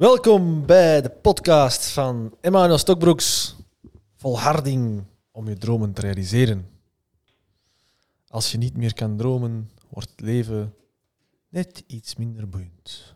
Welkom bij de podcast van Emmanuel Stokbroeks. Volharding om je dromen te realiseren. Als je niet meer kan dromen, wordt leven net iets minder boeiend.